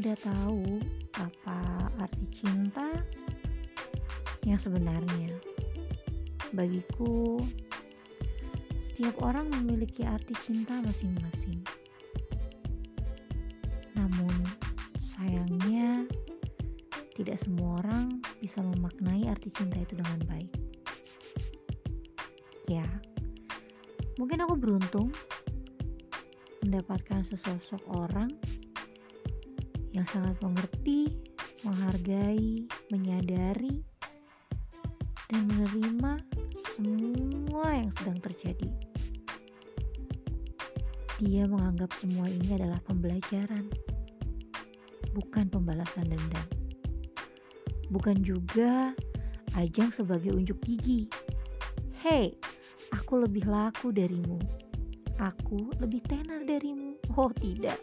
tidak tahu apa arti cinta yang sebenarnya. Bagiku, setiap orang memiliki arti cinta masing-masing. Namun, sayangnya tidak semua orang bisa memaknai arti cinta itu dengan baik. Ya, mungkin aku beruntung mendapatkan sesosok orang yang sangat mengerti, menghargai, menyadari, dan menerima semua yang sedang terjadi. Dia menganggap semua ini adalah pembelajaran, bukan pembalasan dendam. Bukan juga ajang sebagai unjuk gigi. Hei, aku lebih laku darimu. Aku lebih tenar darimu. Oh, tidak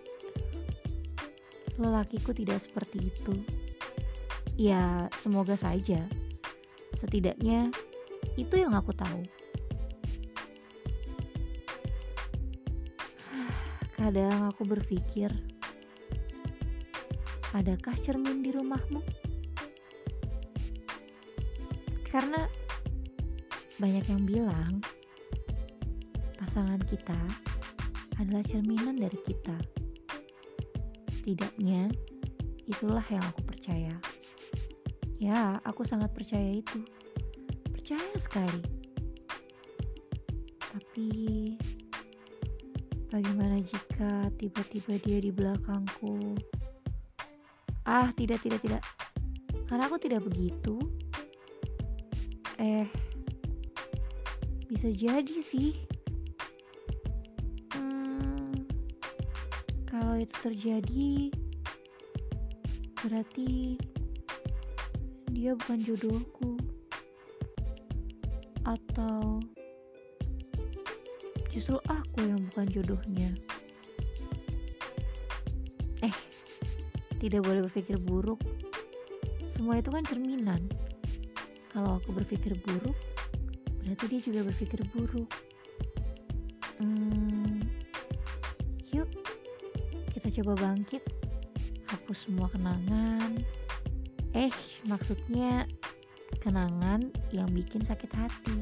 lelakiku tidak seperti itu. Ya, semoga saja. Setidaknya itu yang aku tahu. Kadang aku berpikir, adakah cermin di rumahmu? Karena banyak yang bilang pasangan kita adalah cerminan dari kita. Setidaknya itulah yang aku percaya. Ya, aku sangat percaya itu. Percaya sekali. Tapi bagaimana jika tiba-tiba dia di belakangku? Ah, tidak, tidak, tidak. Karena aku tidak begitu. Eh, bisa jadi sih. Kalau itu terjadi berarti dia bukan jodohku. Atau justru aku yang bukan jodohnya. Eh tidak boleh berpikir buruk. Semua itu kan cerminan. Kalau aku berpikir buruk berarti dia juga berpikir buruk. Hmm, kita coba bangkit, hapus semua kenangan. Eh, maksudnya kenangan yang bikin sakit hati,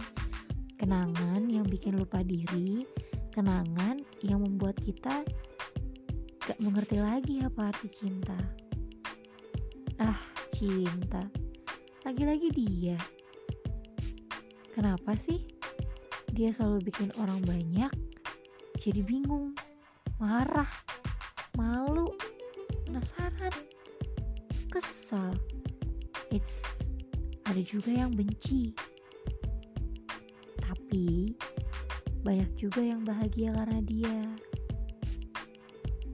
kenangan yang bikin lupa diri, kenangan yang membuat kita gak mengerti lagi apa arti cinta. Ah, cinta. Lagi-lagi dia. Kenapa sih? Dia selalu bikin orang banyak jadi bingung, marah, kesal. It's ada juga yang benci. Tapi banyak juga yang bahagia karena dia.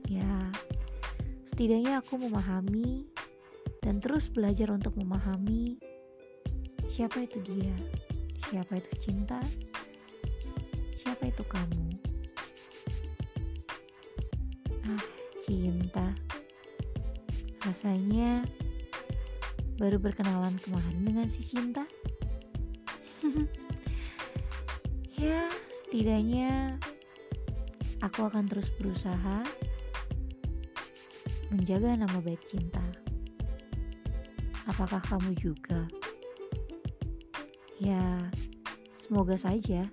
Ya, setidaknya aku memahami dan terus belajar untuk memahami siapa itu dia, siapa itu cinta, siapa itu kamu. Rasanya baru berkenalan kemarin dengan si cinta. ya, setidaknya aku akan terus berusaha menjaga nama baik cinta. Apakah kamu juga? Ya, semoga saja.